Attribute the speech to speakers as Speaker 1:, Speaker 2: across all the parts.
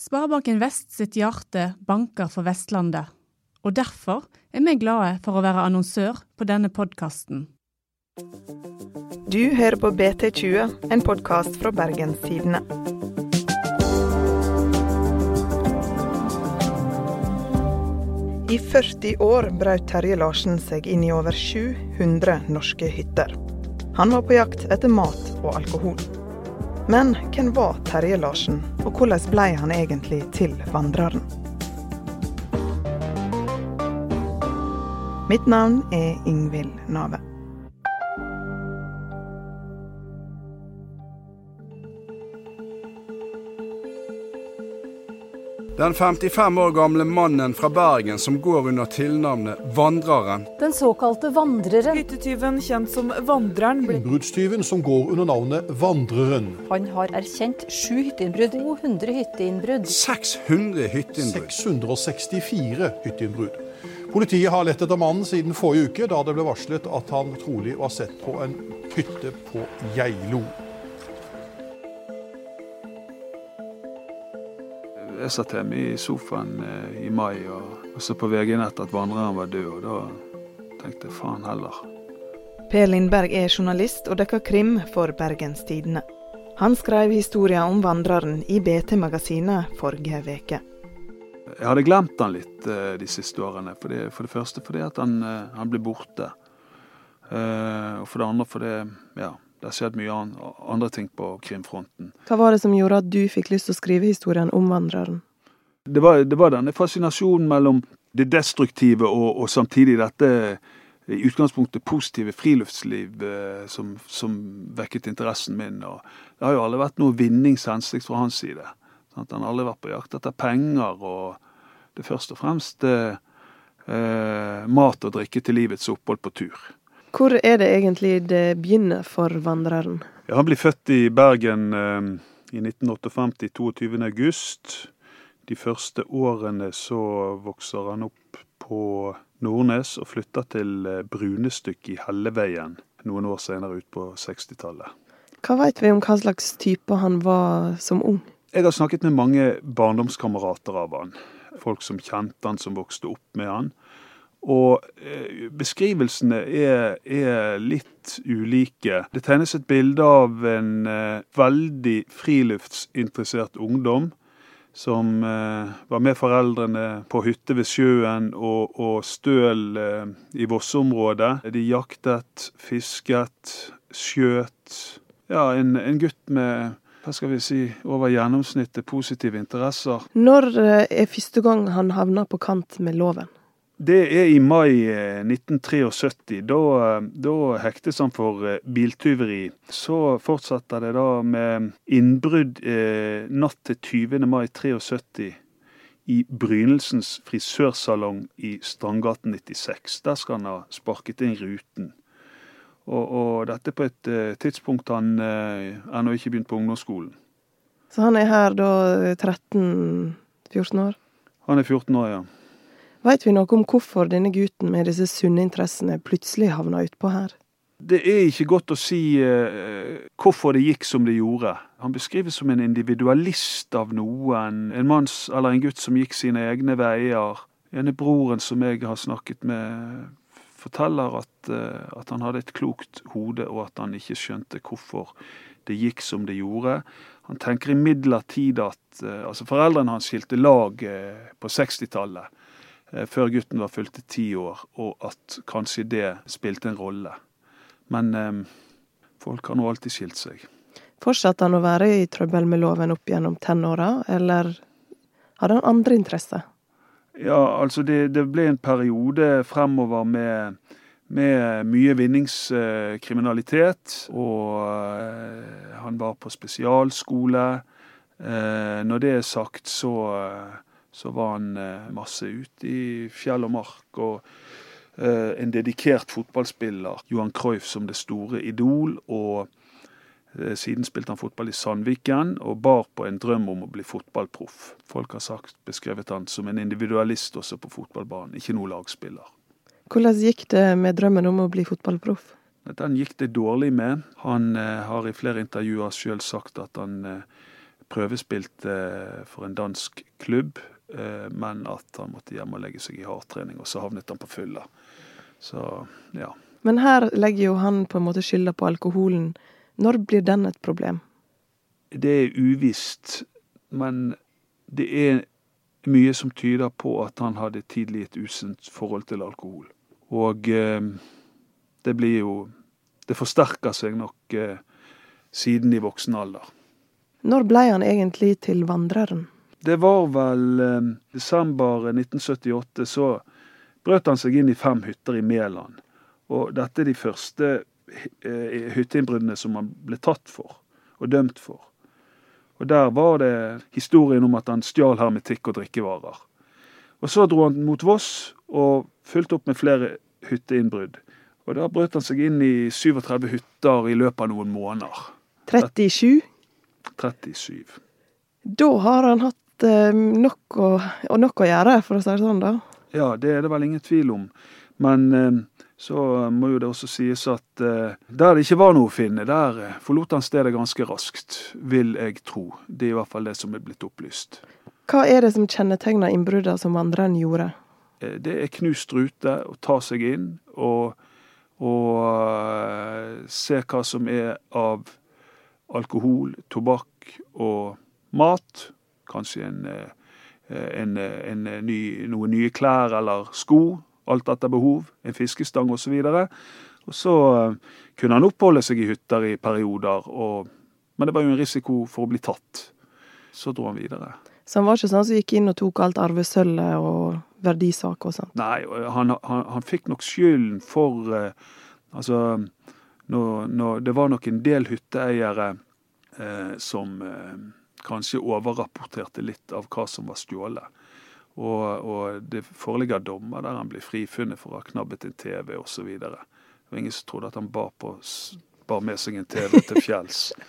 Speaker 1: Sparebanken Vest sitt hjerte banker for Vestlandet, og derfor er vi glade for å være annonsør på denne podkasten.
Speaker 2: Du hører på BT20, en podkast fra Bergens Tidende. I 40 år brøt Terje Larsen seg inn i over 700 norske hytter. Han var på jakt etter mat og alkohol. Men hvem var Terje Larsen, og hvordan ble han egentlig til vandreren? Mitt navn er Ingvild Nave.
Speaker 3: Den 55 år gamle mannen fra Bergen som går under tilnavnet Vandreren.
Speaker 4: Den såkalte vandreren.
Speaker 5: Hyttetyven kjent som Vandreren.
Speaker 6: Innbruddstyven som går under navnet Vandreren.
Speaker 4: Han har erkjent sju hytteinnbrudd, 200 hytteinnbrudd.
Speaker 3: 600 hytteinnbrudd.
Speaker 6: 664 hytteinnbrudd. Politiet har lett etter mannen siden forrige uke, da det ble varslet at han trolig var sett på en hytte på Geilo.
Speaker 7: Jeg satt hjemme i sofaen eh, i mai og, og så på VG-nett at vandreren var død, og da tenkte jeg faen heller.
Speaker 2: Per Lindberg er journalist og dekker krim for Bergens Tidende. Han skrev historien om vandreren i BT-magasinet forrige uke.
Speaker 7: Jeg hadde glemt han litt eh, de siste årene. For det, for det første fordi at han, eh, han ble borte. Og for det andre fordi ja, det har skjedd mye andre ting på krimfronten.
Speaker 2: Hva var det som gjorde at du fikk lyst til å skrive historien om vandreren?
Speaker 7: Det var, det var denne fascinasjonen mellom det destruktive og, og, samtidig dette i utgangspunktet positive friluftsliv eh, som, som, vekket interessen min. Og det har jo aldri vært noe vinningshensikt fra hans side. Sant? Han har aldri vært på jakt etter penger, og det er først og fremst eh, eh, mat og drikke til livets opphold på tur.
Speaker 2: Hvor er det egentlig det begynner for vandreren?
Speaker 7: Ja, han blir født i Bergen eh, i 1958, 22. august. De første årene så vokser han opp på Nordnes og flytter til eh, Brunestykke i Helleveien noen år senere ut på 60-tallet.
Speaker 2: Hva vet vi om hva slags type han var som ung?
Speaker 7: Jeg har snakket med mange barndomskamerater av han. Folk som kjente han, som vokste opp med han. Og eh, beskrivelsene er, er, litt ulike. Det tegnes et bilde av en eh, veldig friluftsinteressert ungdom som eh, var med foreldrene på hytte ved sjøen og, og støl i vossområdet. De jaktet, fisket, skjøt. Ja, en, en gutt med hva skal vi si, over gjennomsnittet positive interesser.
Speaker 2: Når er første gang han havna på kant med loven?
Speaker 7: Det er i mai 1973. Eh, da, eh, da hektes han for eh, biltyveri. Så fortsetter det da med innbrudd eh, natt til 20. mai 73 i Brynelsens frisørsalong i Strandgaten 96. Der skal han ha sparket inn ruten. Og, og dette på et eh, tidspunkt han eh, ennå ikke begynt på ungdomsskolen.
Speaker 2: Så han er her da 13-14 år?
Speaker 7: Han er 14 år, ja.
Speaker 2: Veit vi noe om hvorfor denne gutten med disse sunne interessene plutselig havna utpå her?
Speaker 7: Det er ikke godt å si uh, hvorfor det gikk som det gjorde. Han beskrives som en individualist av noen. En manns, eller en gutt som gikk sine egne veier. Ene broren som jeg har snakket med, forteller at, uh, at han hadde et klokt hode, og at han ikke skjønte hvorfor det gikk som det gjorde. Han tenker imidlertid at uh, altså Foreldrene hans skilte lag på 60-tallet. Eh, før gutten var fylte ti år, og at kanskje det spilte en rolle. Men eh, folk har nå alltid skilt seg.
Speaker 2: Fortsatte han å være i trøbbel med loven opp gjennom tenåra, eller hadde han andre interesser?
Speaker 7: Ja, altså det, det ble en periode fremover med, med mye vinningskriminalitet. Og eh, han var på spesialskole. Eh, når det er sagt, så eh, så var han eh, masse ute i fjell og mark. og eh, en dedikert fotballspiller, Johan Cruyff som det store idol. og eh, Siden spilte han fotball i Sandviken og bar på en drøm om å bli fotballproff. Folk har sagt, beskrevet han som en individualist også på fotballbanen, ikke noe lagspiller.
Speaker 2: Hvordan gikk det med drømmen om å bli fotballproff?
Speaker 7: Den gikk det dårlig med. Han eh, har i flere intervjuer sjøl sagt at han eh, prøvespilte for en dansk klubb, men at han måtte hjem og legge seg i hardtrening, og så havnet han på fylla. Så, ja.
Speaker 2: Men her legger jo han på en måte skylda på alkoholen. Når blir den et problem?
Speaker 7: Det er uvisst, men det er mye som tyder på at han hadde tidlig et usunt forhold til alkohol. Og eh, det blir jo Det forsterker seg nok eh, siden i voksen alder.
Speaker 2: Når ble han egentlig til vandreren?
Speaker 7: Det var vel eh, desember 1978. Så brøt han seg inn i fem hytter i Mæland. Og dette er de første eh, hytteinnbruddene som han ble tatt for og dømt for. Og Der var det historien om at han stjal hermetikk og drikkevarer. Og Så dro han mot Voss og fulgte opp med flere hytteinnbrudd. Og Da brøt han seg inn i 37 hytter i løpet av noen måneder.
Speaker 2: 37?
Speaker 7: 37.
Speaker 2: Da har han hatt eh, nok, å, nok, å, gjøre, for å si det sånn, da?
Speaker 7: Ja, det er det vel ingen tvil om. Men eh, så må jo det også sies at uh, der det ikke var noe å finne, der forlot han stedet ganske raskt, vil jeg tro. Det er i hvert fall det som er blitt opplyst.
Speaker 2: Hva er det som kjennetegner innbruddene som vandreren gjorde?
Speaker 7: Det er knust rute, å ta seg inn og, og se hva som er av alkohol, tobakk og mat. Kanskje en, en, en ny, noen nye klær eller sko alt etter behov, en fiskestang osv. Og, så eh, kunne han oppholde seg i hytter i perioder, og, men det var jo en risiko for å bli tatt. Så dro han videre.
Speaker 2: Så han var ikke sånn som gikk inn og tok alt arvesølvet og verdisaker og sånt?
Speaker 7: Nei, han, han, han fikk nok skylden for Altså, når, når, det var nok en del hytteeiere eh, som uh, kanskje overrapporterte litt av hva som var stjålet. Og, og det foreligger dommer der han blir frifunnet for å ha knabbet en TV osv. Det var ingen som trodde at han bar, på, bar med seg en TV til fjells.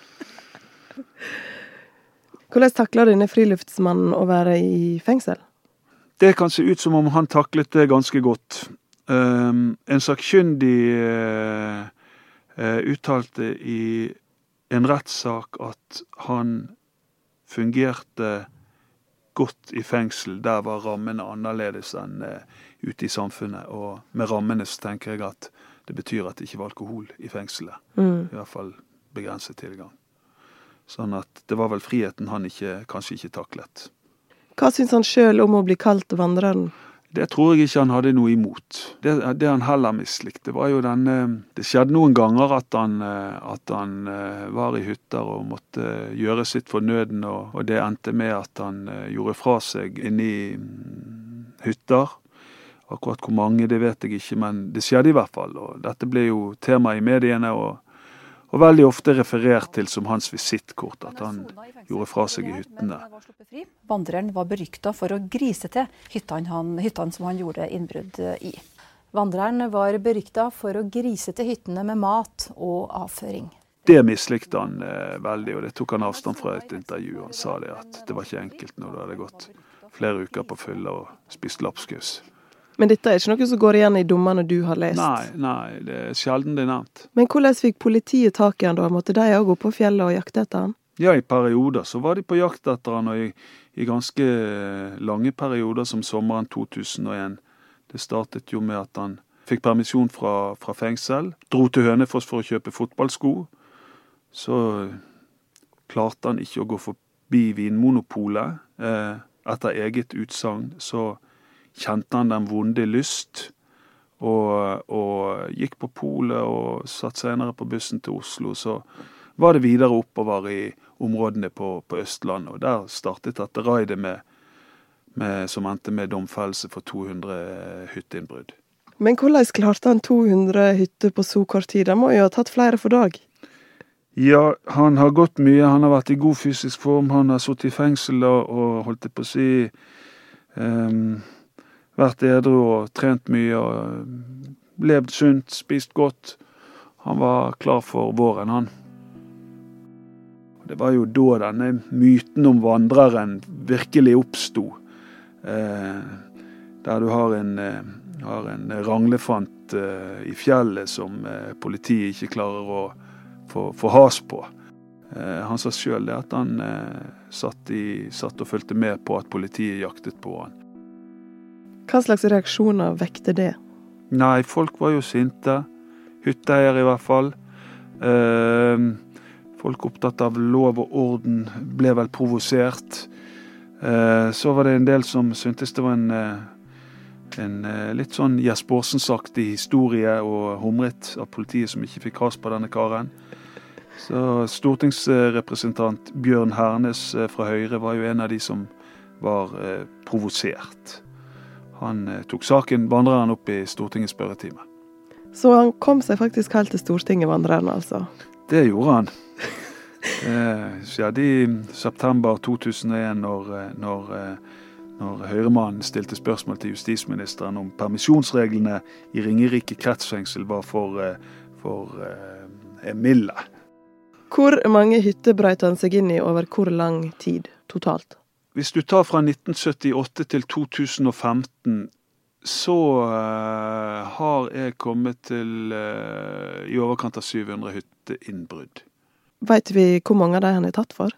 Speaker 2: Hvordan takler denne friluftsmannen å være i fengsel?
Speaker 7: Det kan se ut som om han taklet det ganske godt. Um, en sakkyndig uh, uh, uttalte i en rettssak at han fungerte godt i fengsel. Der var rammene annerledes enn uh, ute i samfunnet. Og med rammene så tenker jeg at det betyr at det ikke var alkohol i fengselet. Mm. I hvert fall begrenset tilgang. Sånn at det var vel friheten han ikke, kanskje ikke taklet.
Speaker 2: Hva syns han sjøl om å bli kalt vandreren?
Speaker 7: Det tror jeg ikke han hadde noe imot. Det, det han heller mislikte, var jo denne Det skjedde noen ganger at han, eh, at han eh, var i hytter og måtte gjøre sitt for nøden, og, og det endte med at han eh, gjorde fra seg inni mm, hytter. Akkurat hvor mange, det vet jeg ikke, men det skjedde i hvert fall. Og dette ble jo tema i mediene. og og veldig ofte referert til som hans visittkort, at han gjorde fra seg i hyttene.
Speaker 4: Vandreren var berykta for å grise til hyttene, han, hyttene som han gjorde innbrudd i. Vandreren var berykta for å grise til hyttene med mat og avføring.
Speaker 7: Det mislikte han eh, veldig, og det tok han avstand fra et intervju. Han sa det at det var ikke enkelt når du hadde gått flere uker på fylla og spist lapskaus.
Speaker 2: Men dette er ikke noe som går igjen i dommene du har lest?
Speaker 7: Nei, nei, det er sjelden det er nevnt.
Speaker 2: Men hvordan fikk politiet tak i han da? Måtte de òg gå på fjellet og jakte etter han?
Speaker 7: Ja, i perioder så var de på jakt etter han, og i, i ganske lange perioder som sommeren 2001. Det startet jo med at han fikk permisjon fra, fra fengsel, dro til Hønefoss for å kjøpe fotballsko. Så klarte han ikke å gå forbi Vinmonopolet. Eh, etter eget utsagn så kjente han den vonde lyst. Og, og gikk på polet og satt senere på bussen til Oslo. Så var det videre oppover i områdene på, på Østlandet. Og der startet dette raidet med, med, som endte med domfellelse for 200 hytteinnbrudd.
Speaker 2: Men hvordan klarte han 200 hytter på så kort tid? Han må jo ha tatt flere for dag?
Speaker 7: Ja, han har gått mye. Han har vært i god fysisk form. Han har sittet i fengsel og, og holdt det på å si um, vært edru og trent mye og levd sunt, spist godt. Han var klar for våren, han. Det var jo da denne myten om vandreren virkelig oppsto. Eh, der du har en, eh, har en ranglefant eh, i fjellet som eh, politiet ikke klarer å få, få has på. Eh, han sa sjøl at han eh, satt, i, satt, og fulgte med på at politiet jaktet på han.
Speaker 8: Hva slags reaksjoner vekte det?
Speaker 7: Nei, folk var jo sinte. Hytteeier i hvert fall. Eh, folk opptatt av lov og orden ble vel provosert. Eh, så var det en del som syntes det var en, eh, en eh, litt sånn Jesper Aarsens-aktig historie og humret av politiet som ikke fikk has på denne karen. Så Stortingsrepresentant Bjørn Hernes eh, fra Høyre var jo en av de som var eh, provosert. Han eh, tok saken, vandreren, opp i Stortingets spørretime.
Speaker 8: Så han kom seg faktisk helt til Stortinget, vandreren altså?
Speaker 7: Det gjorde han. Det skjedde i september 2001, når, eh, når, når Høyremannen stilte spørsmål til justisministeren om permisjonsreglene i Ringerike kretsfengsel var for, for eh, milde.
Speaker 8: Hvor mange hytter brøt han seg inn i over hvor lang tid totalt?
Speaker 7: Hvis du tar fra 1978 til 2015, så uh, har jeg kommet til uh, i overkant av 700 hytteinnbrudd.
Speaker 8: Veit vi hvor mange av de han er tatt for?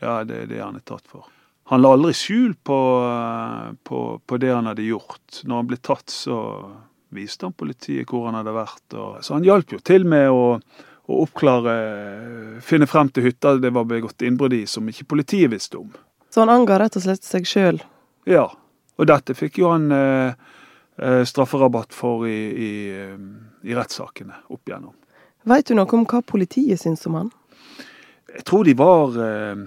Speaker 7: Ja, det er det han er tatt for. Han la aldri skjul på, uh, på, på, det han hadde gjort. Når han ble tatt, så viste han politiet hvor han hadde vært. Og, så han hjalp jo til med å å oppklare, finne frem til hytta det var begått innbrudd i, som ikke politiet visste om.
Speaker 8: Så han anga rett og slett seg sjøl?
Speaker 7: Ja. Og dette fikk jo han eh, eh, strafferabatt for i, i, eh, i rettssakene opp igjennom.
Speaker 8: Veit du noe om hva politiet syns om han?
Speaker 7: Jeg tror de var eh,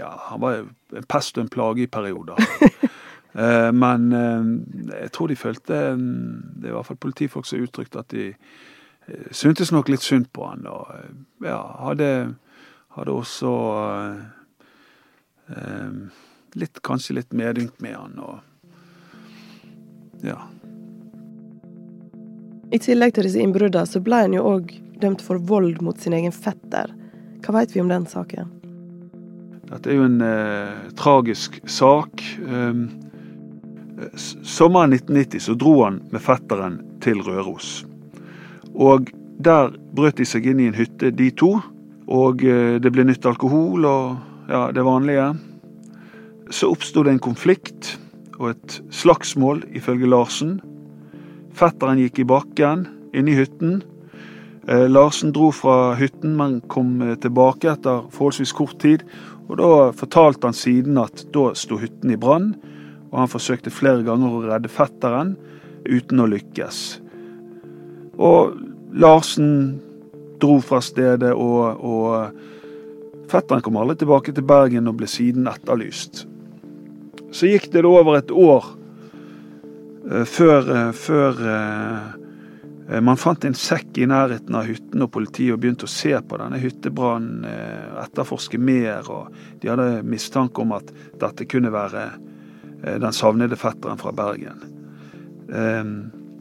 Speaker 7: Ja, han var en pest og en plage i perioder. eh, men eh, jeg tror de følte Det er i hvert fall politifolk som uttrykte at de syntes nok litt synd på han, og ja, hadde, hadde også litt, kanskje litt medynk med han, og ja.
Speaker 8: I tillegg til disse innbruddene så ble han jo òg dømt for vold mot sin egen fetter. Hva veit vi om den saken?
Speaker 7: Dette er jo en eh, tragisk sak. Eh, sommeren 1990 så dro han med fetteren til Røros. Og der brøt de seg inn i en hytte, de to. Og eh, det ble nytt alkohol og ja, det vanlige. Så oppsto det en konflikt og et slagsmål, ifølge Larsen. Fetteren gikk i bakken inne i hytten. Eh, Larsen dro fra hytten, men kom eh, tilbake etter forholdsvis kort tid. Og Da fortalte han siden at da sto hytten i brann, og han forsøkte flere ganger å redde fetteren uten å lykkes. Og Larsen dro fra stedet, og, og fetteren kom aldri tilbake til Bergen og ble siden etterlyst. Så gikk det over et år uh, før, uh, før uh, man fant en sekk i nærheten av hytten, og politiet begynte å se på denne hyttebrannen, etterforske mer. og De hadde mistanke om at dette kunne være den savnede fetteren fra Bergen.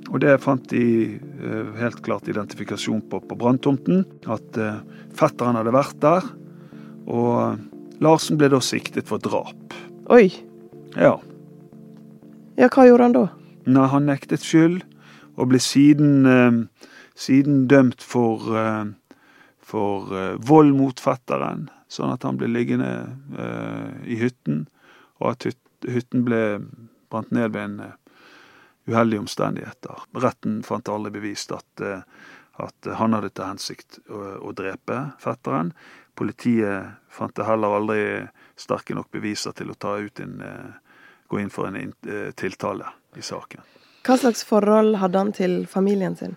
Speaker 7: Og det fant de helt klart identifikasjon på på branntomten. At fetteren hadde vært der. Og Larsen ble da siktet for drap.
Speaker 8: Oi.
Speaker 7: Ja.
Speaker 8: Ja, hva gjorde han da?
Speaker 7: Nei, Han nektet skyld, og ble siden, eh, siden dømt for, for vold mot fetteren. Sånn at han ble liggende i hytten, og at hytten ble brant ned ved en uheldige omstendigheter. Retten fant aldri bevist at, eh, at han hadde til hensikt å, å, drepe fetteren. Politiet fant det heller aldri sterke nok beviser til å ta ut en, eh, gå inn for en eh, tiltale i saken.
Speaker 8: Hva slags forhold hadde han til familien sin?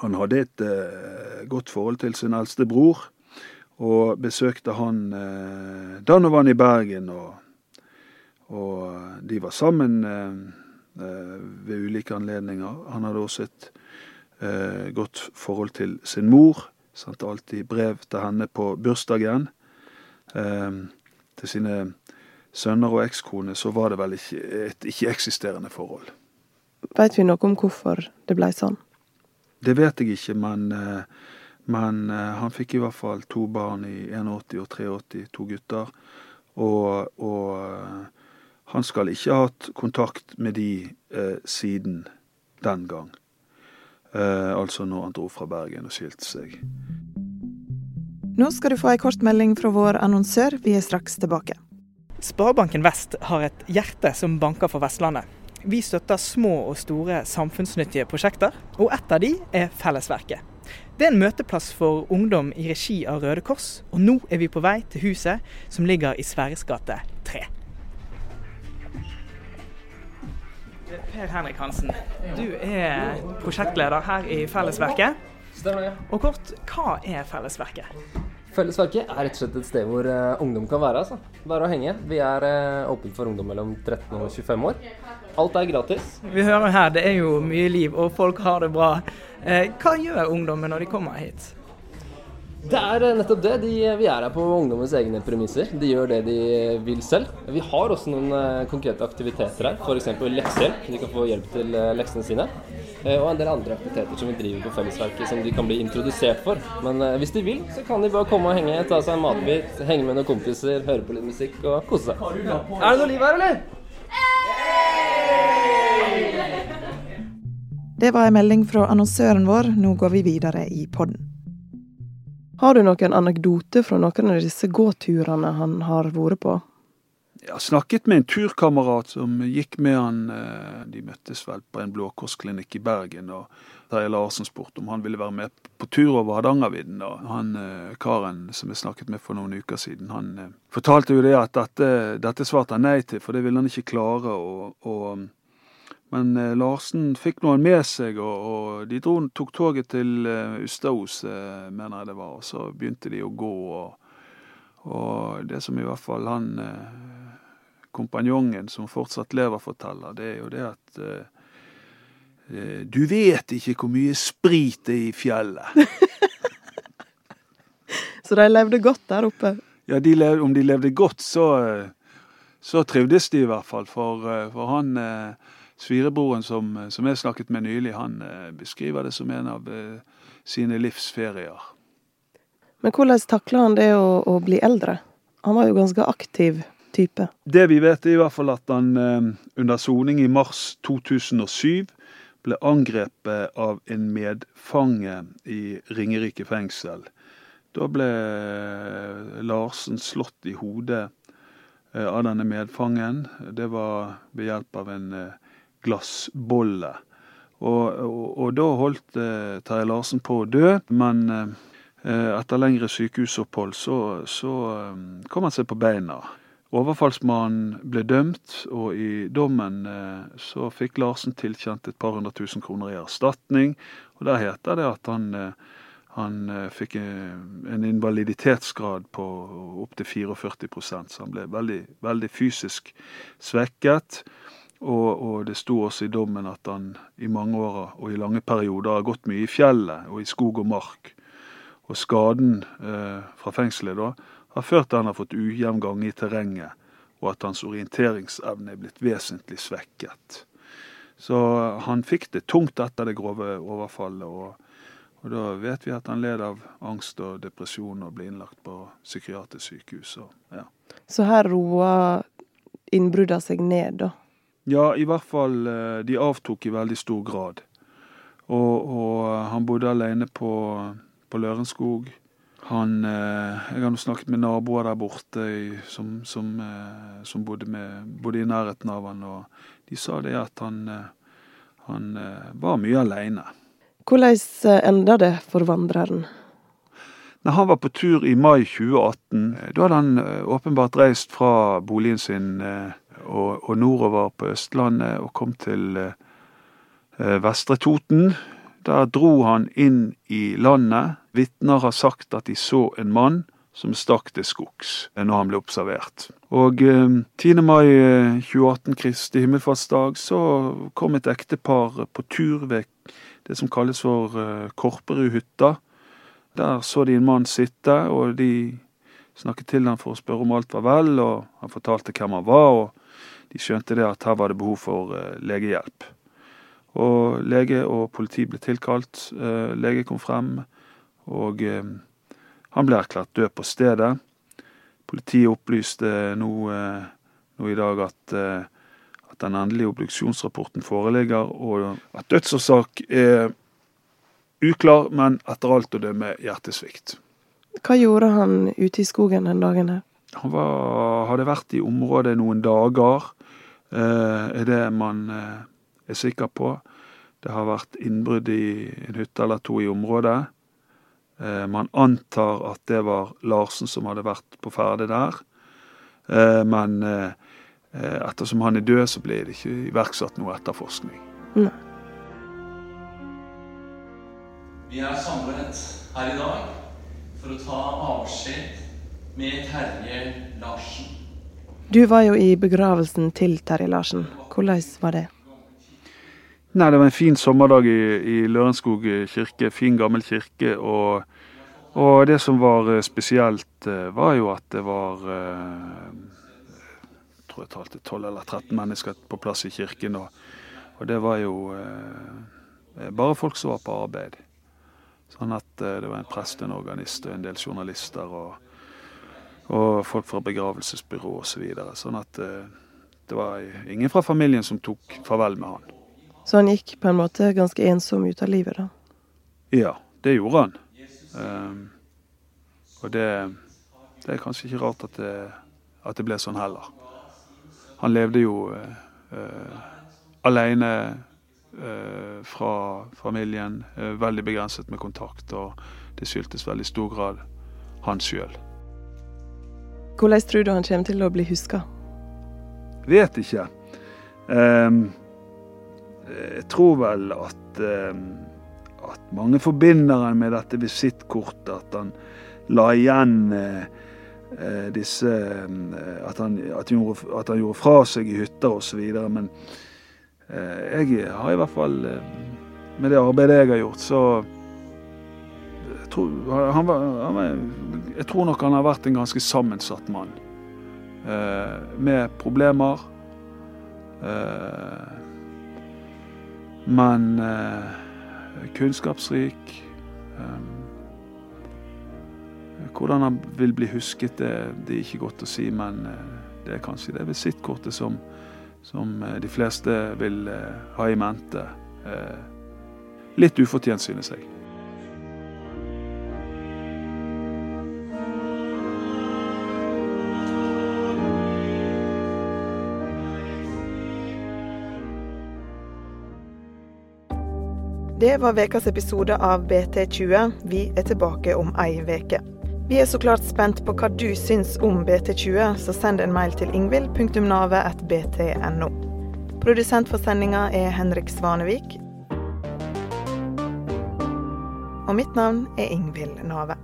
Speaker 7: Han hadde et uh, godt forhold til sin eldste bror, og besøkte han da han var i Bergen. Og, og de var sammen uh, Eh, ved ulike anledninger. Han hadde også et eh, godt forhold til sin mor. Sendte alltid brev til henne på bursdagen. Eh, til sine sønner og ekskone så var det vel et ikke-eksisterende forhold.
Speaker 8: Veit vi noe om hvorfor det blei sånn?
Speaker 7: Det vet jeg ikke, men, men, han fikk i hvert fall to barn i 81 og 83, to gutter. Og, og han skal ikke ha hatt kontakt med de eh, siden den gang. Eh, altså når han dro fra Bergen og skilte seg.
Speaker 2: Nå skal du få ei kort melding fra vår annonsør. Vi er straks tilbake.
Speaker 9: Sparebanken Vest har et hjerte som banker for Vestlandet. Vi støtter små og store samfunnsnyttige prosjekter, og ett av de er Fellesverket. Det er en møteplass for ungdom i regi av Røde Kors, og nå er vi på vei til huset som ligger i Sverres gate 3. Per Henrik Hansen, du er prosjektleder her i Fellesverket.
Speaker 10: Stemmer det.
Speaker 9: Og kort, hva er Fellesverket?
Speaker 10: Fellesverket er rett og slett et sted hvor uh, ungdom kan være. Altså. Bare å henge. Vi er uh, åpent for ungdom mellom 13 og 25 år. Alt er gratis.
Speaker 9: Vi hører her, det er jo mye liv, og folk har det bra. Uh, hva gjør ungdommen når de kommer hit?
Speaker 10: Det er eh, nettopp det. De, vi er her på ungdommens egne premisser. De gjør det de vil selv. Vi har også noen konkrete aktiviteter her, f.eks. leksehjelp. De kan få hjelp til leksene sine. Og en del andre aktiviteter som vi driver på Fellesverket som de kan bli introdusert for. Men hvis de vil, så kan de bare komme og henge, ta seg en matbit, henge med noen kompiser, høre på litt musikk og kose seg. Er det noe liv her, eller?
Speaker 2: Det var en melding fra annonsøren vår. Nå går vi videre i podden. Har du noen anekdote fra noen av disse gåturene han har vært på?
Speaker 7: Jeg snakket med en turkamerat som gikk med han. Eh, de møttes vel på en Blå Kors-klinikk i Bergen. og Terje Larsen spurte om han ville være med på tur over Hardangervidda. Han eh, karen som jeg snakket med for noen uker siden, han eh, fortalte jo det at dette, dette svarte han nei til, for det ville han ikke klare. og, og men eh, Larsen fikk noen med seg, og, og de dro, tok toget til eh, Ustaos, eh, mener jeg det var. Og så begynte de å gå. Og, og det som i hvert fall han kompanjongen som fortsatt lever, forteller, det er jo det at eh, du vet ikke hvor mye sprit det er i fjellet.
Speaker 2: så de levde godt der oppe?
Speaker 7: Ja, de levde, om de levde godt, så, så trivdes de i hvert fall. For, for han Svirebroren som, som, jeg snakket med nylig, han eh, beskriver det som en av eh, sine livsferier.
Speaker 2: Men hvordan takla han det å, å, bli eldre? Han var jo ganske aktiv type.
Speaker 7: Det vi vet, er i hvert fall at han eh, under soning i mars 2007 ble angrepet av en medfange i Ringerike fengsel. Da ble Larsen slått i hodet av denne medfangen. Det var ved hjelp av en glassbolle. Og, og, og da holdt eh, Terje Larsen på å dø, men eh, etter lengre sykehusopphold så, så eh, kom han seg på beina. Overfallsmannen ble dømt, og i dommen eh, så fikk Larsen tilkjent et par hundre tusen kroner i erstatning. Og der heter det at han, eh, han eh, fikk en invaliditetsgrad på opptil 44 så han ble veldig, veldig fysisk svekket. Og, og, det sto også i dommen at han i mange år og i lange perioder har gått mye i fjellet og i skog og mark. Og skaden eh, fra fengselet da har ført til at han har fått ujevn gang i terrenget, og at hans orienteringsevne er blitt vesentlig svekket. Så han fikk det tungt etter det grove overfallet. og og da vet vi at han led av angst og depresjon og ble innlagt på psykiatrisk sykehus. Og, ja.
Speaker 2: Så her roa innbruddene seg ned, da?
Speaker 7: Ja, i hvert fall eh, de avtok i veldig stor grad. Og, og han bodde alene på, på Lørenskog. Han, eh, jeg har nå snakket med naboer der borte som, som, eh, som bodde, med, bodde, i nærheten av han, og de sa det at han, han var mye alene.
Speaker 2: Hvordan enda det for vandreren?
Speaker 7: Når han var på tur i mai 2018, da hadde han åpenbart reist fra boligen sin og, og nordover på Østlandet og kom til eh, Vestre Toten. Der dro han inn i landet. Vitner har sagt at de så en mann som stakk til skogs når han ble observert. Og eh, 10. mai 2018, eh, Kristi himmelfartsdag, så kom et ektepar på tur ved det som kalles for eh, Korperudhytta. Der så de en mann sitte, og de snakket til ham for å spørre om alt var vel, og han fortalte hvem han var. og de skjønte det at her var det behov for eh, legehjelp. Og lege og politi ble tilkalt. Eh, lege kom frem, og eh, han ble erklært død på stedet. Politiet opplyste nå, nå i dag at, at den endelige obduksjonsrapporten foreligger, og at dødsårsak er uklar, men etter alt å dømme hjertesvikt.
Speaker 8: Hva gjorde han ute i skogen den dagen her?
Speaker 7: Han var, hadde vært i området noen dager, er det man eh, er sikker på. Det har vært innbrudd i en hytte eller to i området. Eh, man antar at det var Larsen som hadde vært på ferde der. Eh, men eh, eh, ettersom han er død, så ble det ikke iverksatt noe etterforskning.
Speaker 8: Nei.
Speaker 11: Vi er samlet her i dag for å ta avskjed med Terje Larsen.
Speaker 8: Du var jo i begravelsen til Terje Larsen. Hvordan var det?
Speaker 7: Nei, det var en fin sommerdag i, i Lørenskog kirke. Fin, gammel kirke. Og, og det som var eh, spesielt, eh, var jo at det var eh, Jeg tror jeg talte 12 eller 13 mennesker på plass i kirken. Og, og det var jo eh, bare folk som var på arbeid. Sånn at eh, det var en prest, en organist og en del journalister og, og folk fra begravelsesbyrå osv. Så videre. sånn at eh, det var ingen fra familien som tok farvel med han.
Speaker 8: Så han gikk på en måte ganske ensom ut av livet, da?
Speaker 7: Ja, det gjorde han. Um, og det, det, er kanskje ikke rart at det, at det, ble sånn heller. Han levde jo uh, alene uh, fra familien, uh, veldig begrenset med kontakt, og det skyldtes veldig stor grad han sjøl.
Speaker 8: Hvordan tror du han kommer til å bli huska?
Speaker 7: Vet ikke. Um, jeg tror vel at, eh, at mange forbinder han med dette visittkortet. At han la igjen eh, eh, disse at han, at, han gjorde, at han, gjorde, fra seg i hytter osv. Men jeg har i hvert fall Med det arbeidet jeg har gjort, så tror, han var, han var, jeg tror nok han har vært en ganske sammensatt mann. med problemer. Eh, men eh, kunnskapsrik. Um, hvordan han vil bli husket, det, det, er ikke godt å si, men eh, det er kanskje det visittkortet som, som eh, de fleste vil eh, ha i mente. Eh, litt ufortjent, synes jeg.
Speaker 2: Det var ukas episode av BT20. Vi er tilbake om ei veke. Vi er så klart spent på hva du syns om BT20, så send en mail til ingvild.navet.bt.no. Produsent for sendinga er Henrik Svanevik. Og mitt navn er Ingvild Nave.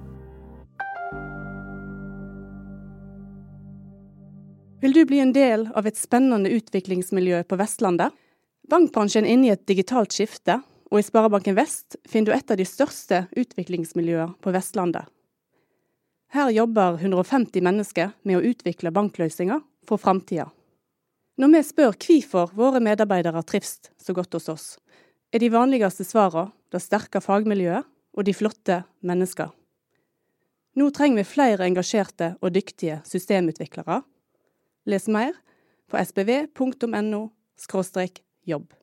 Speaker 1: Vil du bli en del av et spennende utviklingsmiljø på Vestlandet? Bankbransjen er inne i et digitalt skifte, og i Sparebanken Vest finner du et av de største utviklingsmiljøer på Vestlandet. Her jobber 150 mennesker med å utvikle bankløsninger for framtida. Når vi spør hvorfor våre medarbeidere trives så godt hos oss, er de vanligste svarene det sterke fagmiljøet og de flotte mennesker. Nå trenger vi flere engasjerte og dyktige systemutviklere. Les mer på sbv.no jobb.